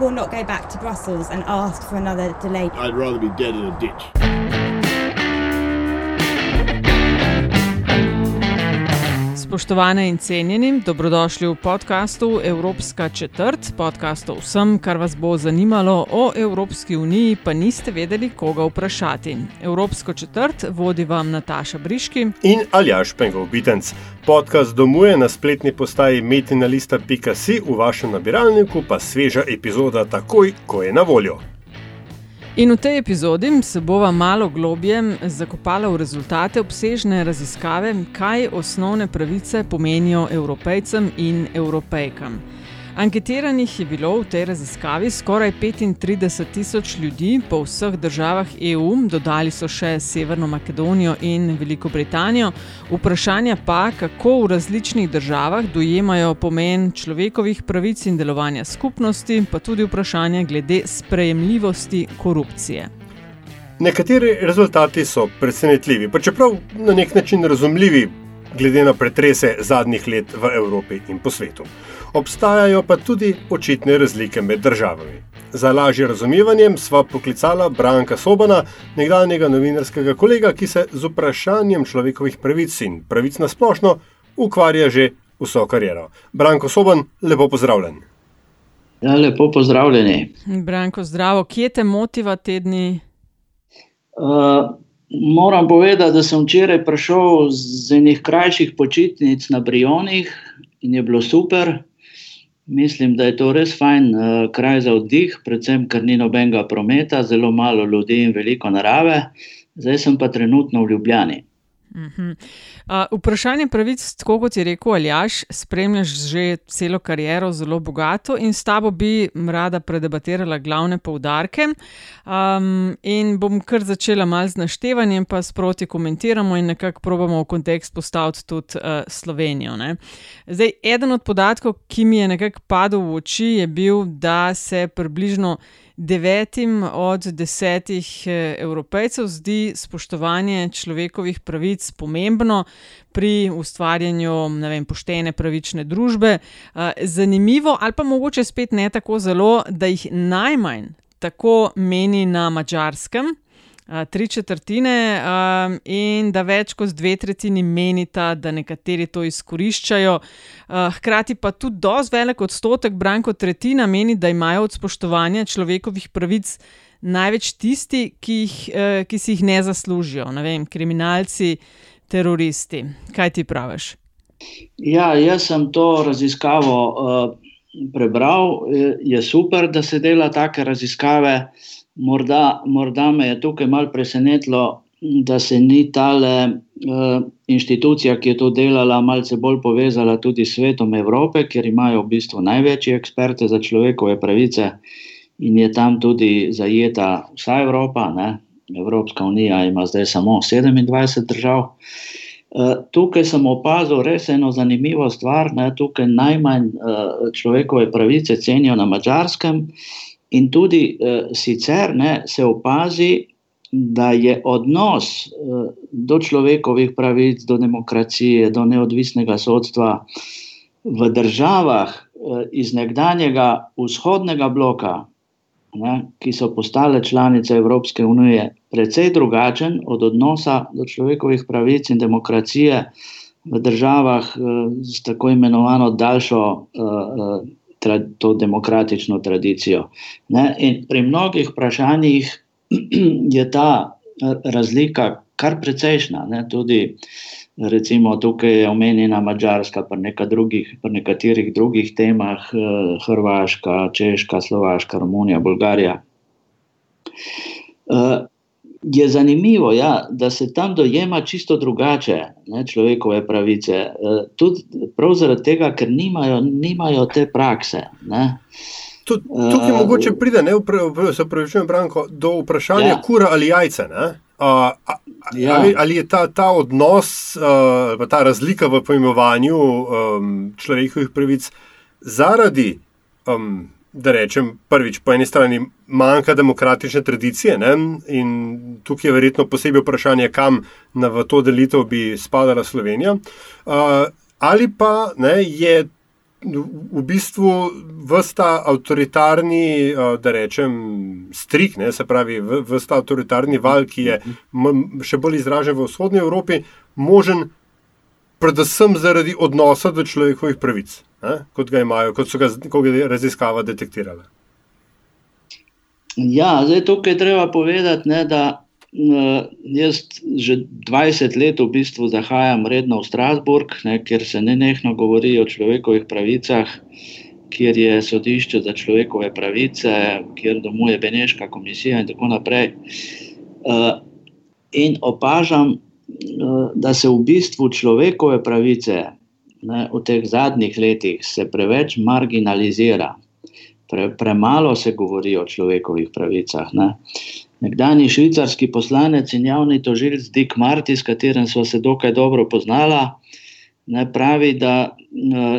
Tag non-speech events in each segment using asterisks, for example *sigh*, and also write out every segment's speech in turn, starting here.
Will not go back to Brussels and ask for another delay. I'd rather be dead in a ditch. Spoštovane in cenjeni, dobrodošli v podkastu Evropska četrt, podkastu vsem, kar vas bo zanimalo o Evropski uniji, pa niste vedeli, koga vprašati. Evropsko četrt vodi vam Nataša Briški. in Aljaš Pengov Bitenc. Podcast domuje na spletni postaji metinalista.si, v vašem nabiralniku pa sveža epizoda takoj, ko je na voljo. In v tej epizodi se bova malo globje zakopala v rezultate obsežne raziskave, kaj osnovne pravice pomenijo evropejcem in evropejkam. Anketiranih je bilo v tej raziskavi skoraj 35 tisoč ljudi po vseh državah EU, dodali so še Severno Makedonijo in Veliko Britanijo. Vprašanje pa, kako v različnih državah dojemajo pomen človekovih pravic in delovanja skupnosti, pa tudi vprašanje glede sprejemljivosti korupcije. Nekateri rezultati so presenetljivi, pa čeprav na nek način razumljivi, glede na pretrese zadnjih let v Evropi in po svetu. Obstajajo pa tudi očitne razlike med državami. Za lažje razumevanje sva poklicala Branka Sobana, nekdanjega novinarskega kolega, ki se z vprašanjem človekovih pravic in pravic na splošno ukvarja že vso kariero. Branko Soban, lepo pozdravljen. Ja, lepo pozdravljeni. Branko, zdravo, kje te motiva tedni? Uh, moram povedati, da sem včeraj prišel z enih krajših počitnic na Brionih in je bilo super. Mislim, da je to res fajn uh, kraj za oddih, predvsem ker ni nobenega prometa, zelo malo ljudi in veliko narave. Zdaj sem pa trenutno v Ljubljani. Uh -huh. uh, vprašanje pravic, tako kot je rekel Aljaš, spremljaš že celo kariero, zelo bogato in s tabo bi rada predebatirala glavne poudarke. Um, in bom kar začela mal z naštevanjem, pa sproti komentiramo in nekako probamo v kontekst postaviti tudi uh, Slovenijo. Ne? Zdaj, eden od podatkov, ki mi je nekako padel v oči, je bil, da se približno devetim od desetih evropejcev zdi spoštovanje človekovih pravic pomembno pri ustvarjanju vem, poštene, pravične družbe. Zanimivo, ali pa mogoče spet ne tako zelo, da jih najmanj tako meni na mačarskem. Tri četrtine, um, in da več kot dve tretjini menita, da nekateri to izkoriščajo. Uh, hkrati pa tudi dosti velik odstotek, branko tretjina, meni, da imajo od spoštovanja človekovih pravic največ tisti, ki, jih, uh, ki si jih ne zaslužijo, ne vem, kriminalci, teroristi. Kaj ti praviš? Ja, jaz sem to raziskavo uh, prebral. Je super, da se dela take raziskave. Morda, morda me je tukaj malo presenetilo, da se ni ta uh, inštitucija, ki je to delala, malce bolj povezala tudi s svetom Evrope, ker imajo v bistvu največje eksperte za človekove pravice in je tam tudi zajeta vsa Evropa. Ne? Evropska unija ima zdaj samo 27 držav. Uh, tukaj sem opazil res eno zanimivo stvar. Ne? Tukaj najmanj uh, človekove pravice cenijo na mačarskem. In tudi uh, sicer ne, se opazi, da je odnos uh, do človekovih pravic, do demokracije, do neodvisnega sodstva v državah uh, iz nekdanjega vzhodnega bloka, ne, ki so postale članice Evropske unije, precej drugačen od odnosa do človekovih pravic in demokracije v državah uh, z tako imenovano daljšo. Uh, uh, To demokratično tradicijo. Ne? In pri mnogih vprašanjih *clears throat* je ta razlika kar precejšna. Ne? Tudi, recimo, tukaj je omenjena Mačarska, pa drugih, pri nekaterih drugih temah, Hrvaška, Češka, Slovaška, Romunija, Bolgarija. Je zanimivo, ja, da se tam dojema čisto drugače ne, človekove pravice. Tudi zaradi tega, ker nimajo, nimajo te prakse. Ne. Tukaj uh, mogoče pride, ne, se pravičujem, Branko, do vprašanja ja. kura ali jajca. Uh, ja. ali, ali je ta, ta odnos, uh, ta razlika v pojmovanju um, človekovih pravic zaradi, um, da rečem, prvič po eni strani manjka demokratične tradicije ne? in tukaj je verjetno posebej vprašanje, kam v to delitev bi spadala Slovenija, uh, ali pa ne, je v bistvu vsta avtoritarni, da rečem, strik, ne, se pravi, vsta avtoritarni val, ki je še bolj izražen v vzhodnji Evropi, možen predvsem zaradi odnosa do človekovih pravic, ne, kot ga imajo, kot so ga, raziskava detektirala. Ja, zdaj tukaj treba povedati, ne, da Uh, jaz že 20 let v bistvu zahajam redno v Strasburg, ne, kjer se ne nehno govori o človekovih pravicah, kjer je sodišče za človekove pravice, kjer domuje Beneška komisija in tako naprej. Uh, in opažam, uh, da se v bistvu človekove pravice ne, v teh zadnjih letih preveč marginalizira. Pre, premalo se govori o človekovih pravicah. Ne. Nekdani švicarski poslanec in javni tožilc Dick Marty, s katerim smo se dokaj dobro poznala, ne pravi, da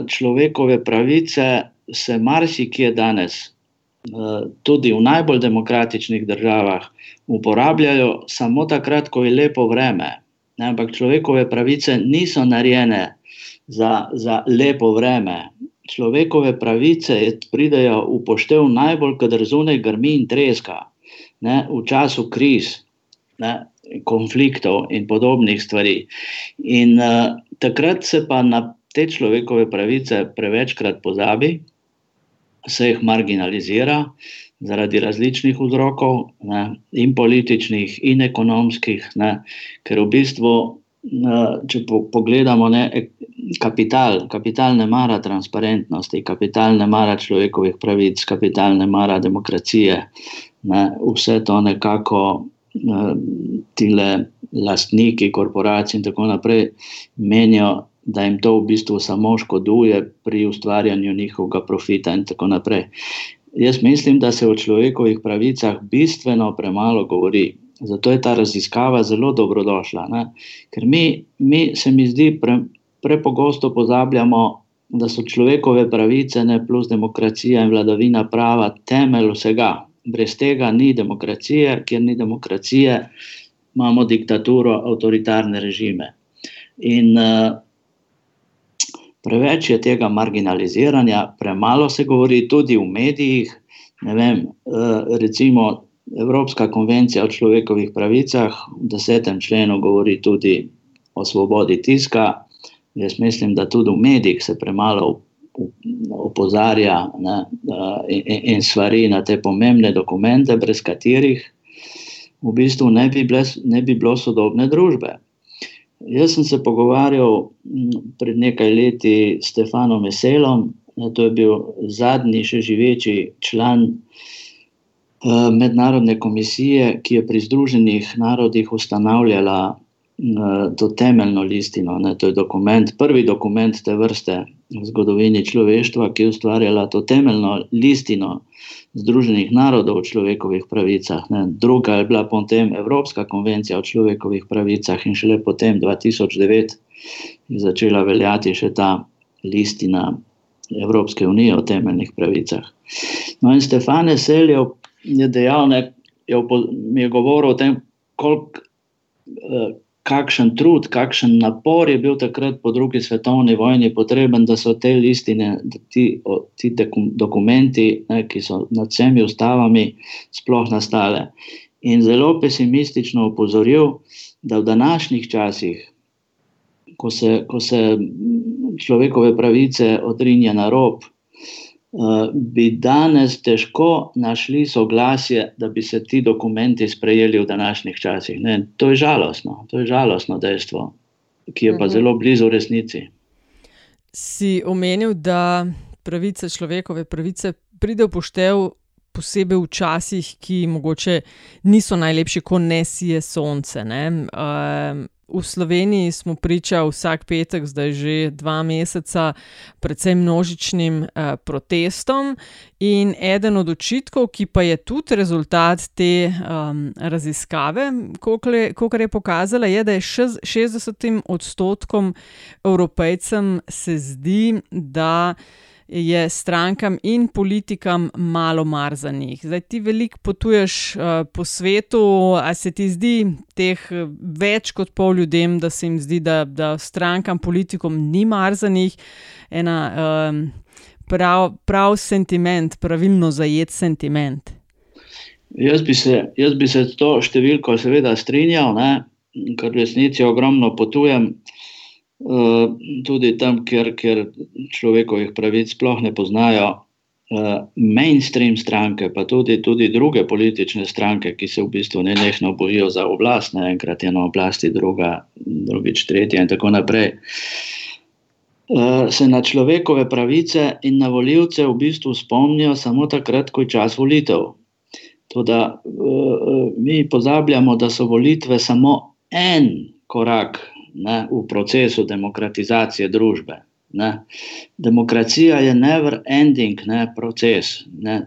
človekove pravice se marsikje danes, tudi v najbolj demokratičnih državah, uporabljajo samo takrat, ko je lepo vreme. Ne, ampak človekove pravice niso narejene za, za lepo vreme. Človekove pravice pridejo v poštev najbolj, kadar zunaj grmi in treska ne, v času kriz, ne, konfliktov in podobnih stvari. In uh, takrat se pa na te človekove pravice prevečkrat pozabi, se jih marginalizira zaradi različnih vzrokov, ne, in političnih, in ekonomskih, ne, ker v bistvu. Če pogledamo, ne, kapital, kapital ne mara transparentnosti, kapital ne mara človekovih pravic, kapital ne mara demokracije, ne, vse to nekako ti lastniki, korporacij in tako naprej menijo, da jim to v bistvu samo škoduje pri ustvarjanju njihovega profita in tako naprej. Jaz mislim, da se o človekovih pravicah bistveno premalo govori. Zato je ta raziskava zelo dobrodošla. Ne? Ker mi, mi, se mi zdi, pre, prepogosto pozabljamo, da so človekove pravice, ne plus demokracija in vladavina prava, temelj vsega brez tega ni demokracije, ker ni demokracije, imamo diktaturo, avtoritarne režime. In uh, preveč je tega marginaliziranja, premalo se govori tudi v medijih. Vem, uh, recimo Evropska konvencija o človekovih pravicah v desetem členu govori tudi o svobodi tiska. Jaz mislim, da tudi v medijih se premalo opozarja ne, in, in stvari na te pomembne dokumente, brez katerih v bistvu ne bi, ble, ne bi bilo sodobne družbe. Jaz sem se pogovarjal pred nekaj leti s Stefanom Veselom, to je bil zadnji še živeči član mednarodne komisije, ki je pri Združenih narodih ustanavljala to temeljno listino. Ne, to je dokument, prvi dokument te vrste v zgodovini človeštva, ki je ustvarjala to temeljno listino Združenih narodov o človekovih pravicah. Ne. Druga je bila potem Evropska konvencija o človekovih pravicah in šele potem 2009 je začela veljati še ta listina Evropske unije o temeljnih pravicah. No in Stefane Seljev je dejal, ne, je, je govoril o tem, koliko eh, kakšen trud, kakšen napor je bil takrat po drugi svetovni vojni potreben, da so te listine, ti, o, ti dokumenti, ne, ki so nad vsemi ustavami, sploh nastale. In zelo pesimistično opozoril, da v današnjih časih, ko se, ko se človekove pravice odrinja na rob, Eh, bi danes težko našli soglasje, da bi se ti dokumenti sprejeli v današnjih časih. Ne, to je žalostno, to je žalostno dejstvo, ki je pa mhm. zelo blizu resnici. Si omenil, da pravice človekove pravice pride v poštev posebej v časih, ki mogoče niso najlepši, ko ne sije sonce. Ne? Uh, v Sloveniji smo priča vsak petek, zdaj že dva meseca, predvsem množičnim uh, protestom. In eden od očitkov, ki pa je tudi rezultat te um, raziskave, kot je pokazala, je, da je 60 odstotkom evropejcem se zdi, da je strankam in politikam malo mar za njih. Zdaj ti veliko potuješ uh, po svetu, a se ti zdi teh eh, več kot pol ljudem, da se jim zdi, da, da strankam, politikom ni mar za njih, ena um, prav, prav sentiment, pravilno zajet sentiment. Jaz bi, se, jaz bi se s to številko seveda strinjal, ne? ker v resnici ogromno potujem. Eh, tudi tam, kjer, kjer človekovih pravic sploh ne poznajo, uh, mainstream stranke, pa tudi, tudi druge politične stranke, ki se v bistvu ne nehno bojijo za oblast, ne enkrat je na oblasti, druga, drugič, tretja in tako naprej. Uh, se na človekove pravice in na voljivce v bistvu spomnijo samo takrat, ko je čas volitev. Uh, mi pozabljamo, da so volitve samo en korak ne, v procesu demokratizacije družbe. Ne. Demokracija je never ending ne, proces. Ne.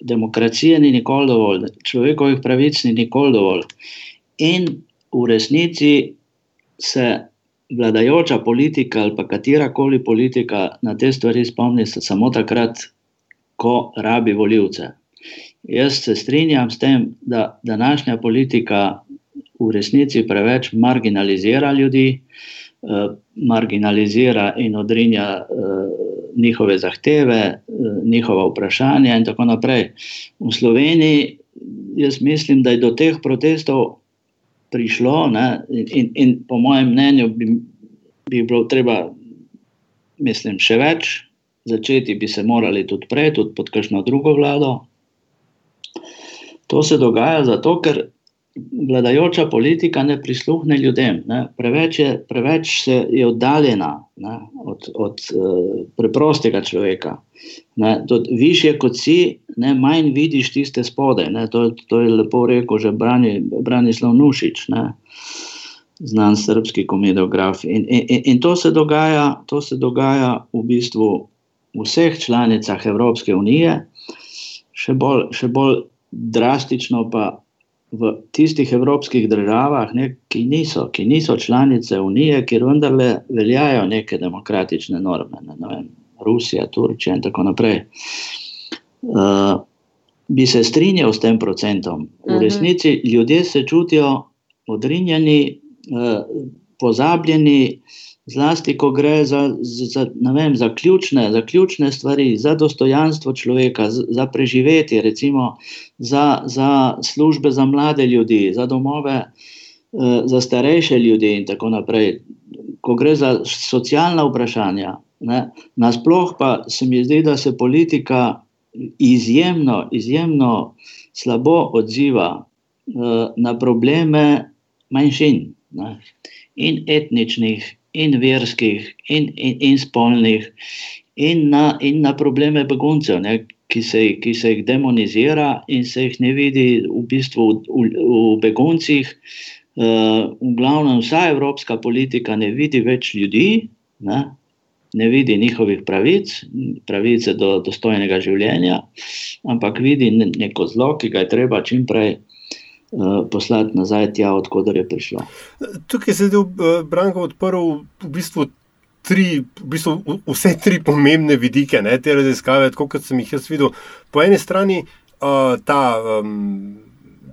Demokracije ni nikoli dovolj, človekovih pravic ni nikoli dovolj. In v resnici se vladajoča politika ali pa katerakoli politika na te stvari spomni samo takrat, ko rabi voljivce. Jaz se strinjam s tem, da današnja politika v resnici preveč marginalizira ljudi, eh, marginalizira in odrinja eh, njihove zahteve, eh, njihova vprašanja in tako naprej. V Sloveniji, jaz mislim, da je do teh protestov prišlo ne, in, in po mojem mnenju bi, bi bilo treba, mislim, še več. Začeti bi se morali tudi prej, tudi pod kakšno drugo vlado. To se dogaja zato, ker vladajoča politika ne prisluhne ljudem, ne. Preveč, je, preveč je oddaljena ne, od, od uh, preprostega človeka. Više kot si, ne, manj vidiš tiste spode. To, to je lepo rekel že Brani, Branislav Nušič, ne, znan srpski komediograf. In, in, in to, se dogaja, to se dogaja v bistvu v vseh članicah Evropske unije, še bolj, še bolj drastično pa v tistih evropskih državah, ne, ki, niso, ki niso članice Unije, kjer vendarle veljajo neke demokratične norme, ne, ne vem, Rusija, Turčija in tako naprej. Uh, bi se strinjal s tem procentom. V mhm. resnici ljudje se čutijo odrinjeni, uh, pozabljeni, zlasti, ko gre za, za, vem, za, ključne, za ključne stvari, za dostojanstvo človeka, za, za preživetje, recimo za, za službe za mlade ljudi, za domove eh, za starejše ljudi in tako naprej. Ko gre za socialna vprašanja, ne, nasploh pa se mi zdi, da se politika izjemno, izjemno slabo odziva uh, na probleme manjšin ne, in etničnih, in verskih, in, in, in spolnih, in na, in na probleme beguncev, ne, ki, se, ki se jih demonizira in se jih ne vidi v bistvu v, v, v beguncih. Uh, v glavnem, vsa evropska politika ne vidi več ljudi, ne, ne vidi njihovih pravic, pravice do dostojnega življenja, ampak vidi neko zlo, ki ga je treba čim prej poslati nazaj tja, odkuder je prišlo. Tukaj se je eh, Branko odprl v bistvu. Tri, v bistvu vse tri pomembne vidike ne, te raziskave, kot sem jih jaz videl. Po eni strani uh, ta, um,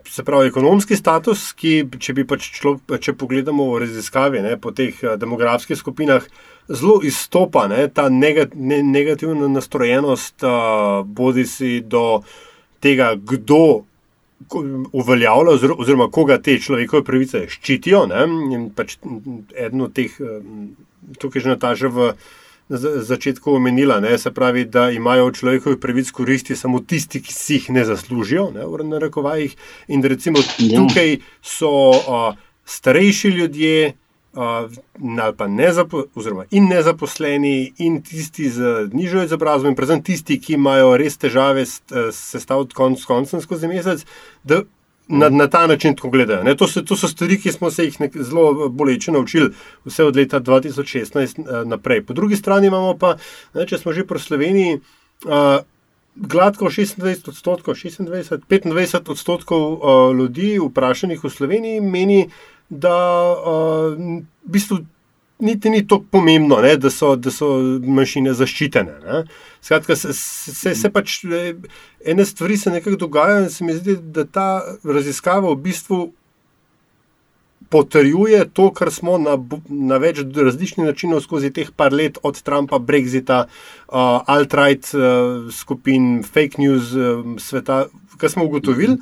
se pravi, ekonomski status, ki, če pač šlo, če pogledamo raziskave ne, po teh demografskih skupinah, zelo izstopa ne, ta negat, ne, negativna nastrojenost, uh, bodi si do tega, kdo uveljavlja, oziroma koga te človekove pravice ščitijo. Pač eno od teh, tukaj že nataža v začetku omenila, ne, se pravi, da imajo od človekovih pravic koristi samo tisti, ki si jih ne zaslužijo, ne, v narekovajih. In da recimo ja. tukaj so a, starejši ljudje. Uh, nezapo, oziroma in nezaposleni, in tisti z nižjo izobrazbo, in predvsem tisti, ki imajo res težave s sestavljanjem konc koncem skozi mesec, da na, na ta način tako gledajo. To so, to so stvari, ki smo se jih nek, zelo boleče naučili, vse od leta 2016 uh, naprej. Po drugi strani imamo pa, ne, če smo že pri Sloveniji. Uh, Gladko 26 odstotkov, 26, 25 odstotkov uh, ljudi, vprašanih v Sloveniji, meni, da uh, v bistvu niti ni tako pomembno, ne, da, so, da so manjšine zaščitene. Ne. Skratka, se, se, se pač ene stvari se nekako dogajajo, in se mi zdi, da ta raziskava v bistvu potrjuje to, kar smo na, na več različnih načinov skozi teh par let, od Trumpa, Brexita, uh, alt-right uh, skupin, fake news uh, sveta, kar smo ugotovili.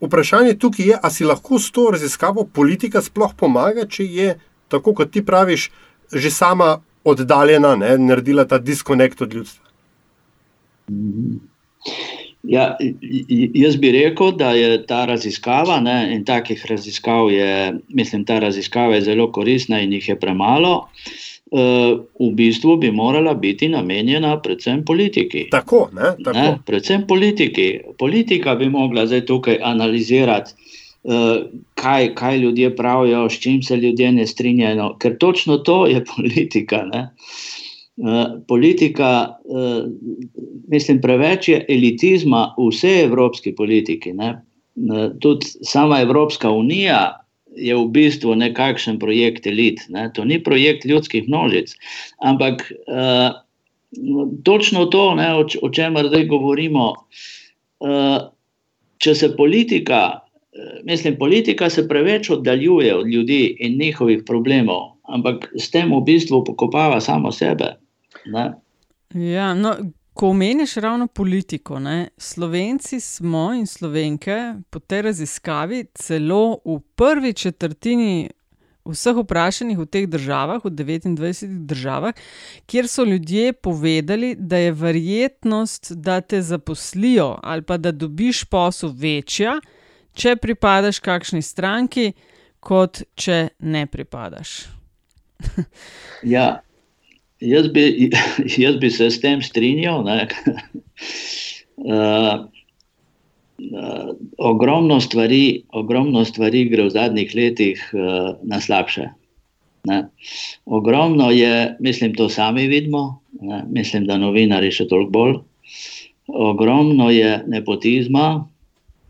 Vprašanje tukaj je, ali si lahko s to raziskavo politika sploh pomaga, če je, tako kot ti praviš, že sama oddaljena, ne, naredila ta diskonekt od ljudstva. Ja, jaz bi rekel, da je ta raziskava, ne, in takih raziskav je, mislim, ta raziskava je zelo koristna in jih je premalo. Uh, v bistvu bi morala biti namenjena predvsem politiki. Tako, ne, tako. Ne, predvsem politiki. Politika bi mogla zdaj tukaj analizirati, uh, kaj, kaj ljudje pravijo, s čim se ljudje ne strinjajo, ker točno to je *laughs* politika. Ne. Eh, politika, uh, mislim, preveč je elitizma v vsej evropski politiki. Uh, tudi sama Evropska unija je v bistvu nekakšen projekt elit. Ne? To ni projekt ljudskih množic. Ampak uh, točno to, ne, o, o čemer zdaj govorimo, uh, če se politika. Mislim, politika se preveč oddaljuje od ljudi in njihovih problemov, ampak s tem v bistvu pokopava samo sebe. Ja, no, ko omeniš ravno politiko, ne, Slovenci smo in Slovenke po tej raziskavi celo v prvi četrtini vseh vprašanih v teh državah, v 29 državah, kjer so ljudje povedali, da je verjetnost, da te zaposlijo ali pa da dobiš posel večja, če pripadaš kakšni stranki, kot če ne pripadaš. *laughs* ja. Jaz bi, *laughs* jaz bi se s tem strinjal. uh, *laughs* uh, ogromno, stvari, ogromno stvari gre v zadnjih letih uh, na slabše. Ne. Ogromno je, mislim, to sami vidimo, ne. mislim, da novinari še toliko bolj. Ogromno je nepotizma,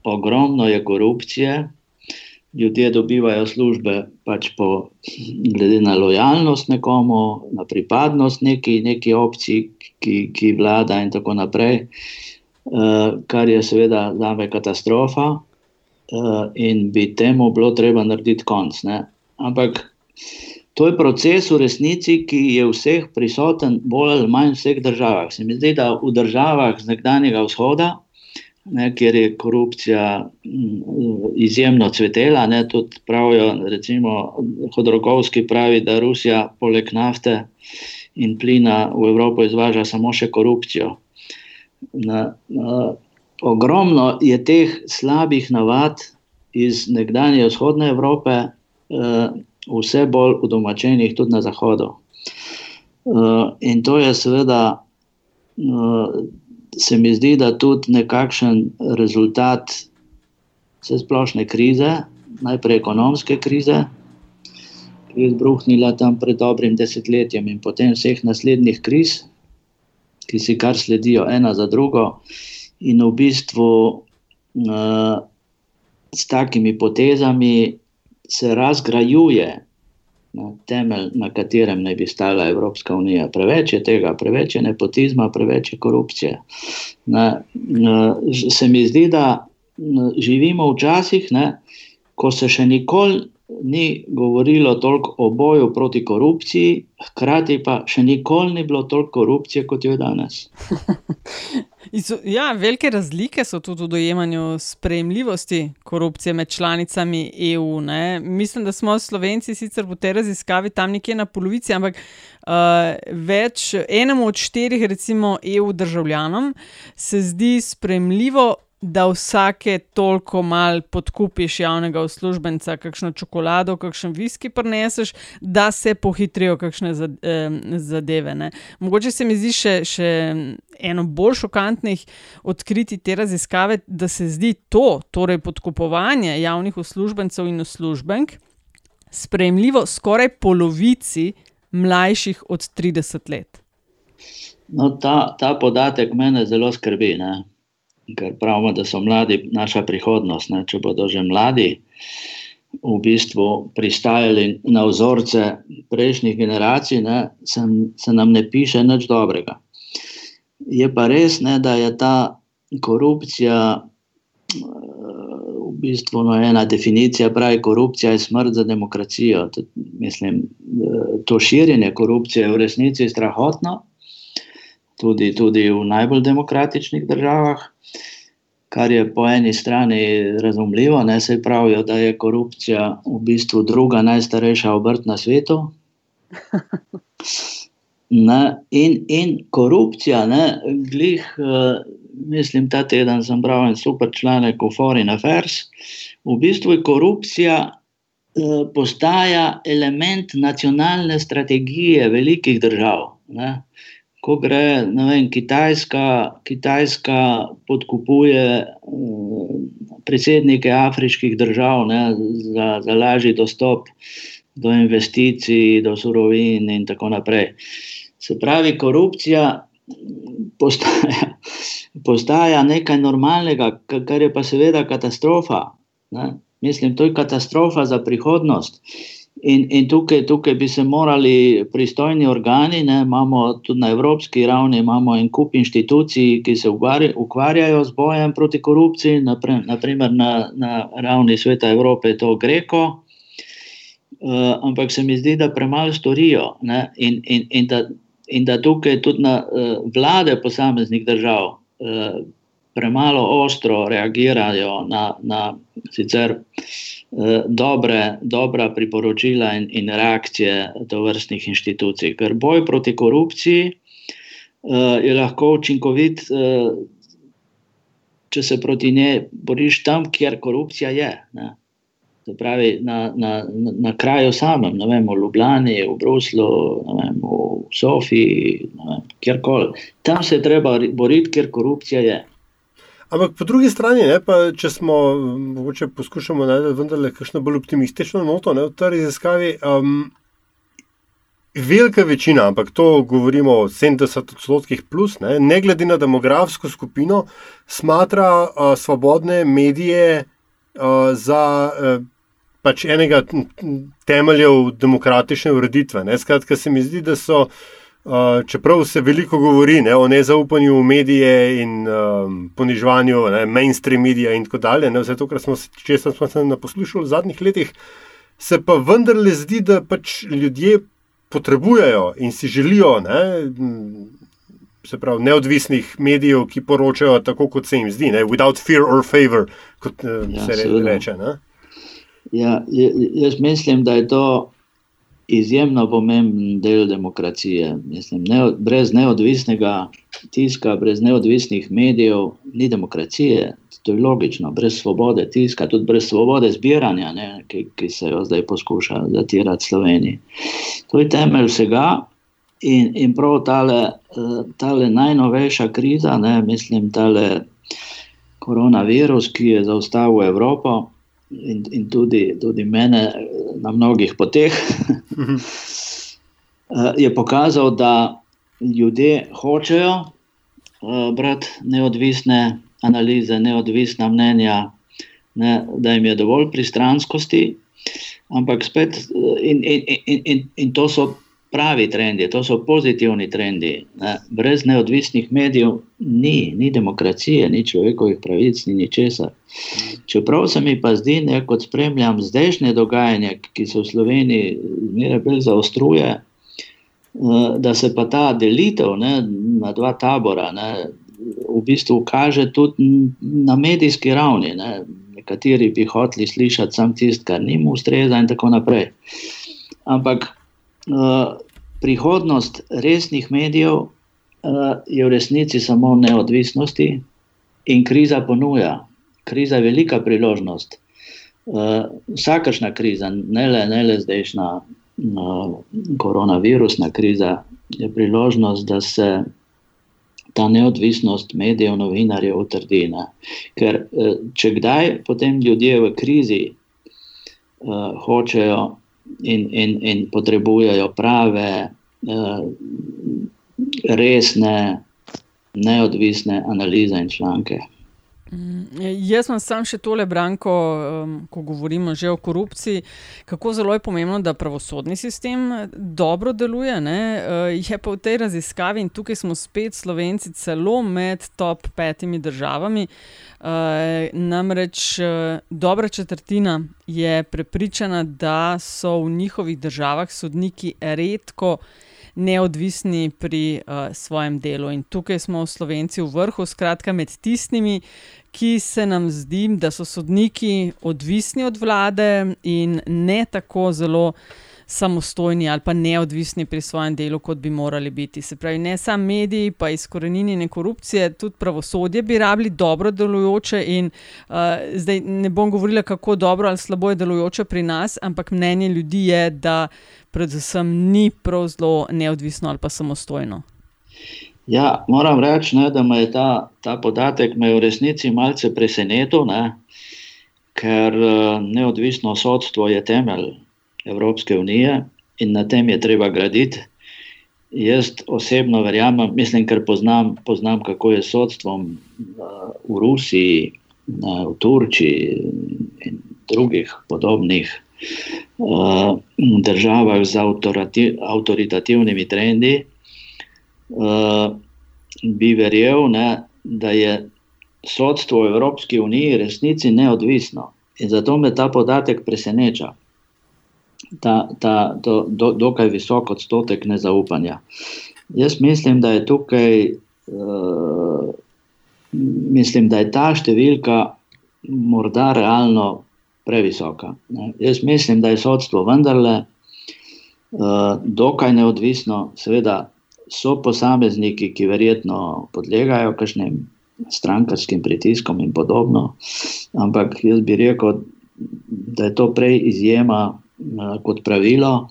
ogromno je korupcije, ljudje dobivajo službe pač po, glede na lojalnost nekomu, na pripadnost neki, neki opciji, ki, ki vlada, in tako naprej, uh, kar je seveda za me katastrofa, uh, in bi temu bilo treba narediti konc. Ne? Ampak to je proces v resnici, ki je vseh prisoten, bolj ali manj v vseh državah. Se mi zdi, da v državah z nekdanjega vzhoda ne, kjer je korupcija mm, izjemno cvetela. Ne, tudi pravijo, recimo, Hodorkovski pravi, da Rusija poleg nafte in plina v Evropo izvaža samo še korupcijo. Na, na, ogromno je teh slabih navad iz nekdanje vzhodne Evrope, eh, vse bolj udomačenih tudi na zahodu. Eh, in to je seveda. Eh, se mi zdi, da tudi nekakšen rezultat vse splošne krize, najprej ekonomske krize, ki je izbruhnila tam pred dobrim desetletjem, in potem vseh naslednjih kriz, ki si kar sledijo ena za drugo, in v bistvu uh, s takimi potezami se razgrajuje na temelj, na katerem naj bi stala Evropska unija. Preveč je tega, preveč je nepotizma, preveč je korupcije. Na, na, se mi zdi, da na, živimo v časih, ne, ko se še nikoli ni govorilo toliko o boju proti korupciji, hkrati pa še nikoli ni bilo toliko korupcije, kot jo je danes. *laughs* Ja, velike razlike so tudi v dojemanju sprejemljivosti korupcije med članicami EU. Ne? Mislim, da smo Slovenci sicer v tej raziskavi tam nekje na polovici, ampak uh, več enemu od štirih, recimo EU državljanom, se zdi sprejemljivo da vsake toliko mal podkupiš javnega uslužbenca, kakšno čokolado, kakšen viski prineseš, da se pohitrijo kakšne zadeve. Ne. Mogoče se mi zdi še, še eno bolj šokantnih odkritij te raziskave, da se zdi to, torej podkupovanje javnih uslužbencev in uslužbenk, sprejemljivo skoraj polovici mlajših od 30 let. No, ta, ta podatek mene zelo skrbi. Ne? Ker pravimo, da so mladi naša prihodnost. Ne? Če bodo že mladi v bistvu pristajali na vzorce prejšnjih generacij, ne, se, se nam ne piše nič dobrega. Je pa res, ne, da je ta korupcija. V bistvu no, ena definicija pravi, korupcija je smrt za demokracijo. To, mislim, to širjenje korupcije je v resnici strahotno, tudi, tudi v najbolj demokratičnih državah kar je po eni strani razumljivo, ne se pravijo, da je korupcija v bistvu druga najstarejša obrt na svetu. *laughs* Ne, in, in korupcija, ne, glih, uh, mislim, ta teden sem bral en super članek v Foreign Affairs. V bistvu je korupcija uh, postaja element nacionalne strategije velikih držav. Ne. Ko gre, ne vem, Kitajska, Kitajska podkupuje uh, predsednike afriških držav ne, za, za lažji dostop do investicij, do surovin in tako naprej. Se pravi, korupcija postaja, postaja nekaj normalnega, kar je pa seveda katastrofa. Ne. Mislim, to je katastrofa za prihodnost. Uh, In, in tukaj, tukaj bi se morali pristojni organi, ne, imamo tudi na evropski ravni, imamo en kup inštitucij, ki se ukvarjajo z bojem proti korupciji, naprimer na, na ravni sveta Evrope, je to Greko. Uh, ampak se mi zdi, da premalo storijo ne, in, in, in, da, in da tukaj tudi na uh, vlade posameznih držav uh, premalo ostro reagirajo na, na sicer. Eh, dobre, dobra priporočila in, in reakcije do vrstnih inštitucij. Ker boj proti korupciji uh, je lahko učinkovit, uh, če se proti njej boriš tam, kjer korupcija je. Ne? Se pravi, na, na, na kraju samem, ne vem, v Ljubljani, v Bruslu, vem, v Sofiji, kjerkoli. Tam se je treba boriti, ker korupcija je. Ampak po drugi strani, ne, pa, če smo morda poskušali najti vendarle kakšno bolj optimistično noto ne, v tej raziskavi, um, velika večina, ampak to govorimo o 70 odstotkih plus, ne, ne glede na demografsko skupino, smatra uh, svobodne medije uh, za uh, pač enega temeljev demokratične ureditve. Ne. Skratka, se mi zdi, da so. Uh, čeprav se veliko govori ne, o nezaupanju v medije in um, poniževanju ne, mainstream medija in tako dalje, ne, vse to, kar smo, smo se naposlušali v zadnjih letih, se pa vendarle zdi, da pač ljudje potrebujejo in si želijo ne, se pravi, neodvisnih medijev, ki poročajo tako, kot se jim zdi, ne, without fear or favor, kot ja, se reče. Ne. Ja, jaz mislim, da je to izjemno pomemben del demokracije. Mislim, ne, brez neodvisnega tiska, brez neodvisnih medijev, ni demokracije. To je logično, brez svobode tiska, tudi brez svobode zbiranja, ne, ki, ki se jo zdaj poskuša zatirati Sloveniji. To je temelj vsega. In, in prav tale, tale najnovejša kriza, ne, mislim, tale koronavirus, ki je zaustavil Evropo, in, in tudi, tudi mene na mnogih poteh, mhm. *laughs* eh, je pokazal, da ljudje hočejo uh, brati neodvisne analize, neodvisna mnenja, ne, da jim je dovolj pristranskosti. Ampak spet, eh, in, in, in, in, in to so pravi trendi, to so pozitivni trendi. Ne. Brez neodvisnih medijev ni, ni demokracije, ni človekovih pravic, ni ničesar. Čeprav se mi pa zdi, da kot spremljam zdajšnje dogajanje, ki se v Sloveniji zmeraj bolj zaostruje, eh, da se pa ta delitev ne, na dva tabora ne, v bistvu kaže tudi na medijski ravni. Ne. Nekateri bi hoteli slišati samo tisto, kar jim ustreza, in tako naprej. Ampak uh, prihodnost resnih medijev uh, je v resnici samo v neodvisnosti, in kriza ponuja. Kriza je velika priložnost. Uh, vsakršna kriza, ne le, ne le zdajšnja uh, koronavirusna kriza, je priložnost, da se ta neodvisnost medijev, novinarjev utrdi. Ne? Ker uh, če kdaj potem ljudje v krizi uh, hočejo in, in, in potrebujejo prave, resne, neodvisne analize in članke. Mm, jaz sem sam še tole, Branko, ko govorimo že o korupciji, kako zelo je pomembno, da pravosodni sistem eh, dobro deluje. Ne? Uh, je pa v tej raziskavi, in tukaj smo spet Slovenci, celo med top petimi državami. Namreč dobra četrtina je prepričana, da so v njihovih državah sodniki redko neodvisni pri uh, svojem delu. In tukaj smo v Slovenci v vrhu, skratka med tistimi, ki se nam zdi, da so sodniki odvisni od vlade in ne tako zelo. Samostojni ali pa neodvisni pri svojem delu, kot bi morali biti. Se pravi, ne samo mediji, pa izkoreninjene korupcije, tudi pravosodje bi rabili dobro delujoče. In uh, zdaj ne bom govorila, kako dobro ali slabo je delujoče pri nas, ampak mnenje ljudi je, da predvsem ni prav zelo neodvisno ali pa samostojno. Ja, moram reči, ne, da me je ta, ta podatek me v resnici malce presenetil, ne, ker eh, neodvisno sodstvo je temelj Evropske unije in na tem je treba graditi. Jaz osebno verjamem, mislim, ker poznam, poznam kako je sodstvom eh, v Rusiji, v Turčiji in drugih podobnih uh, državah z avtoritativnimi trendi, bi verjel, ne, da je sodstvo v Evropski uniji resnici neodvisno. In zato me ta podatek preseneča. Ta, ta do, do, dokaj visok odstotek nezaupanja. Jaz mislim, da je tukaj, uh, mislim, da je ta številka morda realno previsoka. Ne. Jaz mislim, da je sodstvo vendarle uh, dokaj neodvisno, seveda so posamezniki, ki verjetno podlegajo kakšnim strankarskim pritiskom in podobno, ampak jaz bi rekel, da je to prej izjema kot pravilo.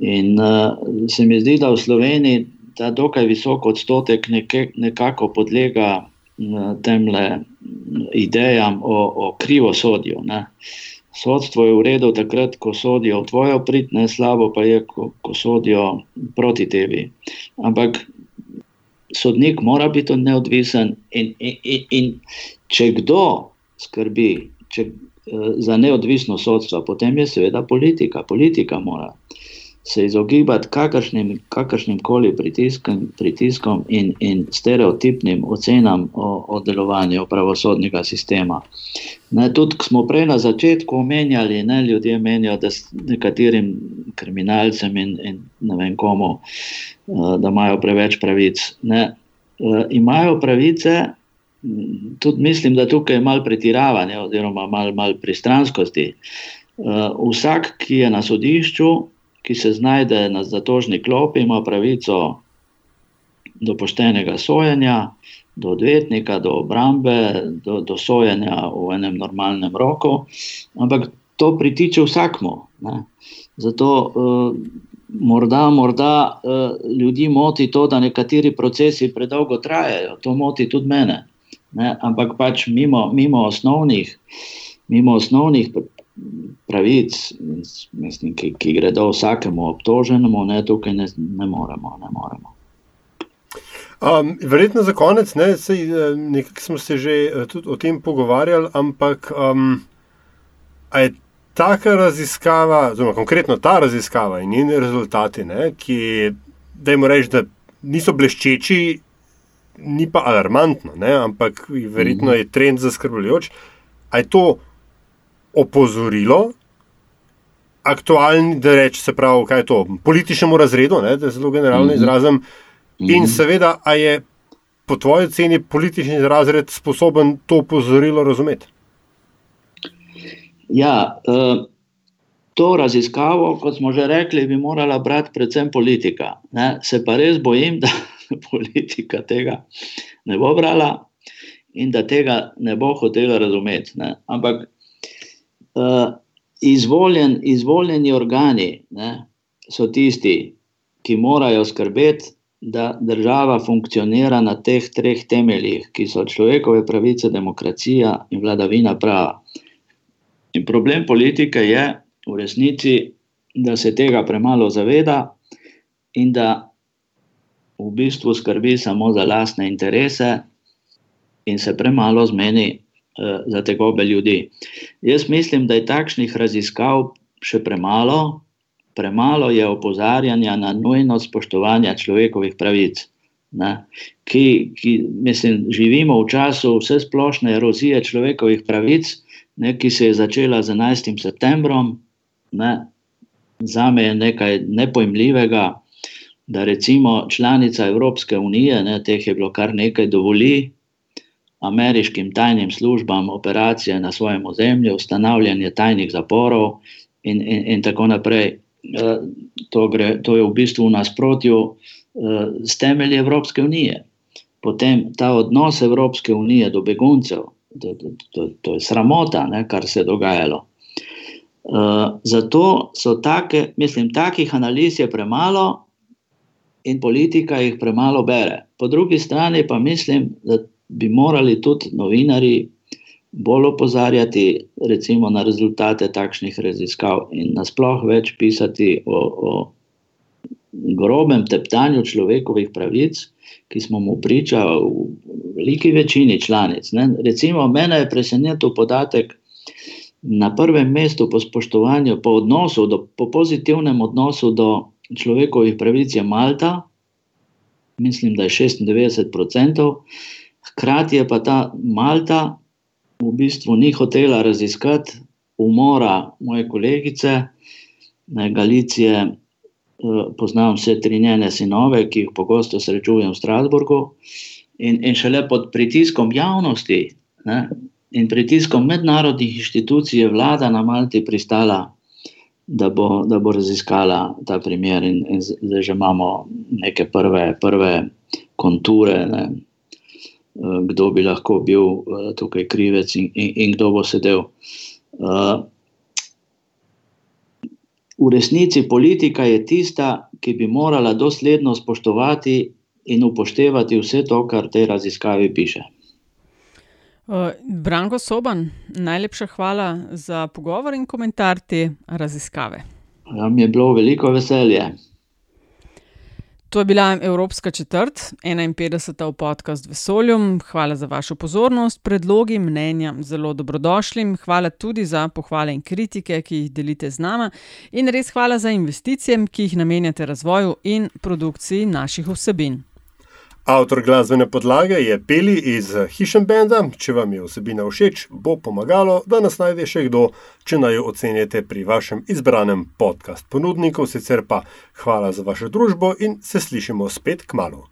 In uh, se mi zdi, da v Sloveniji ta dokaj visok odstotek neke, nekako podlega temle idejam o, o krivosodju. Ne. Sodstvo je v redu takrat, ko sodijo v tvojo prid, ne slabo pa je, ko, ko sodijo proti tebi. Ampak sodnik mora biti neodvisen in, in, in, in če kdo skrbi če, eh, za neodvisno sodstvo, potem je seveda politika. Politika mora se izogibati kakršnim, kakršnim koli pritiskom, pritiskom in, in stereotipnim ocenam o, o delovanju pravosodnega sistema. Ne, tudi, ko smo prej na začetku omenjali, ne, ljudje menijo, da nekaterim kriminalcem in, in ne vem komu, eh, da imajo preveč pravic. Ne, eh, imajo pravice, tudi mislim, da tukaj je malo pretiravanje oziroma malo mal pristranskosti. Eh, vsak, ki je na sodišču, ki se znajde na zatožni klopi, ima pravico do poštenega sojenja, do odvetnika, do obrambe, do, do sojenja v enem normalnem roku, ampak to pritiče vsakmu. Ne. Zato uh, morda, morda uh, ljudi moti to, da nekateri procesi predolgo trajajo, to moti tudi mene. Ne. Ampak pač mimo, mimo osnovnih. Mimo osnovnih pravic, mislim, ki, ki gredo vsakemu obtoženemu, ne, tukaj ne, ne moremo. Ne moremo. Um, verjetno za konec, ne, sej, eh, nekaj smo se že eh, tudi o tem pogovarjali, ampak um, je taka raziskava, oziroma konkretno ta raziskava in njeni rezultati, ne, ki, da jim rečem, niso bleščeči, ni pa alarmantno, ne, ampak verjetno je trend zaskrbljujoč. Je to opozorilo, aktualni, da reče se pravi, kaj je to, političnemu razredu, ne, da zelo generalno mm -hmm. izrazim. Mm -hmm. In seveda, a je po tvoji oceni politični razred sposoben to opozorilo razumeti? Ja, uh, to raziskavo, kot smo že rekli, bi morala brati predvsem politika. Ne. Se pa res bojim, da *laughs* politika tega ne bo brala. in da tega ne bo hotel razumeti. Ne. Ampak uh, izvoljen, izvoljeni organi ne, so tisti, ki morajo skrbeti, da država funkcionira na teh treh temeljih, ki so človekove pravice, demokracija in vladavina prava. In problem politike je v resnici, da se tega premalo zaveda in da v bistvu skrbi samo za lastne interese in se premalo zmeni uh, za tegobe ljudi. Jaz mislim, da je takšnih raziskav še premalo, premalo je opozarjanja na nujnost spoštovanja človekovih pravic. Ne, ki, ki, mislim, živimo v času vse splošne erozije človekovih pravic, ne, ki se je začela z 11. septembrom. Ne, za me je nekaj nepojmljivega, da recimo članica Evropske unije, ne, teh je bilo kar nekaj, dovoli ameriškim tajnim službam operacije na svojem ozemlju, ustanavljanje tajnih zaporov in, in, in tako naprej. Eh, to, gre, to je v bistvu v nasprotju eh, s temelji Evropske unije. Potem ta odnos Evropske unije do beguncev, to, to, to je sramota, ne, kar se je dogajalo. Uh, zato so take, mislim, takih analiz je premalo, in politika jih premalo bere. Po drugi strani pa mislim, da bi morali tudi novinari bolj opozarjati recimo, na rezultate takšnih raziskav in nasploh več pisati o, o grobem teptanju človekovih pravic, ki smo mu priča v veliki večini članic. Ne. Recimo, mene je presenetil podatek. Na prvem mestu po spoštovanju, po odnosu, do, po pozitivnem odnosu do človekovih pravic je Malta, mislim, da je 96 odstotkov, hkrati je pa ta Malta v bistvu ni hotela raziskati umora moje kolegice, Galicije. Eh, poznam vse tri njene sinove, ki jih pogosto srečujem v Strasburgu, in, in šele pod pritiskom javnosti ne, in pritiskom mednarodnih inštitucij je vlada na Malti pristala da bo, da bo raziskala ta primer, in, in zdaj že imamo neke prve, prve konture, ne, eh, kdo bi lahko bil eh, tukaj krivec in, in, in kdo bo sedel. Eh, v resnici politika je tista, ki bi morala dosledno spoštovati in upoštevati vse to, kar te raziskavi piše. Branko Soban, najlepša hvala za pogovor in komentar te raziskave. Nam je bilo veliko veselje. To je bila Evropska četrt, 51. v podkastu Vesolju. Hvala za vašo pozornost, predlogi, mnenja, zelo dobrodošli. Hvala tudi za pohvale in kritike, ki jih delite z nama. In res hvala za investicije, ki jih namenjate razvoju in produkciji naših vsebin. Avtor glasbene podlage je Peli iz Hišenbenda. Če vam je vsebina všeč, bo pomagalo, da nas najde še kdo, če naj jo ocenite pri vašem izbranem podkastu ponudniku. Sicer pa hvala za vašo družbo in se slišimo spet k malu.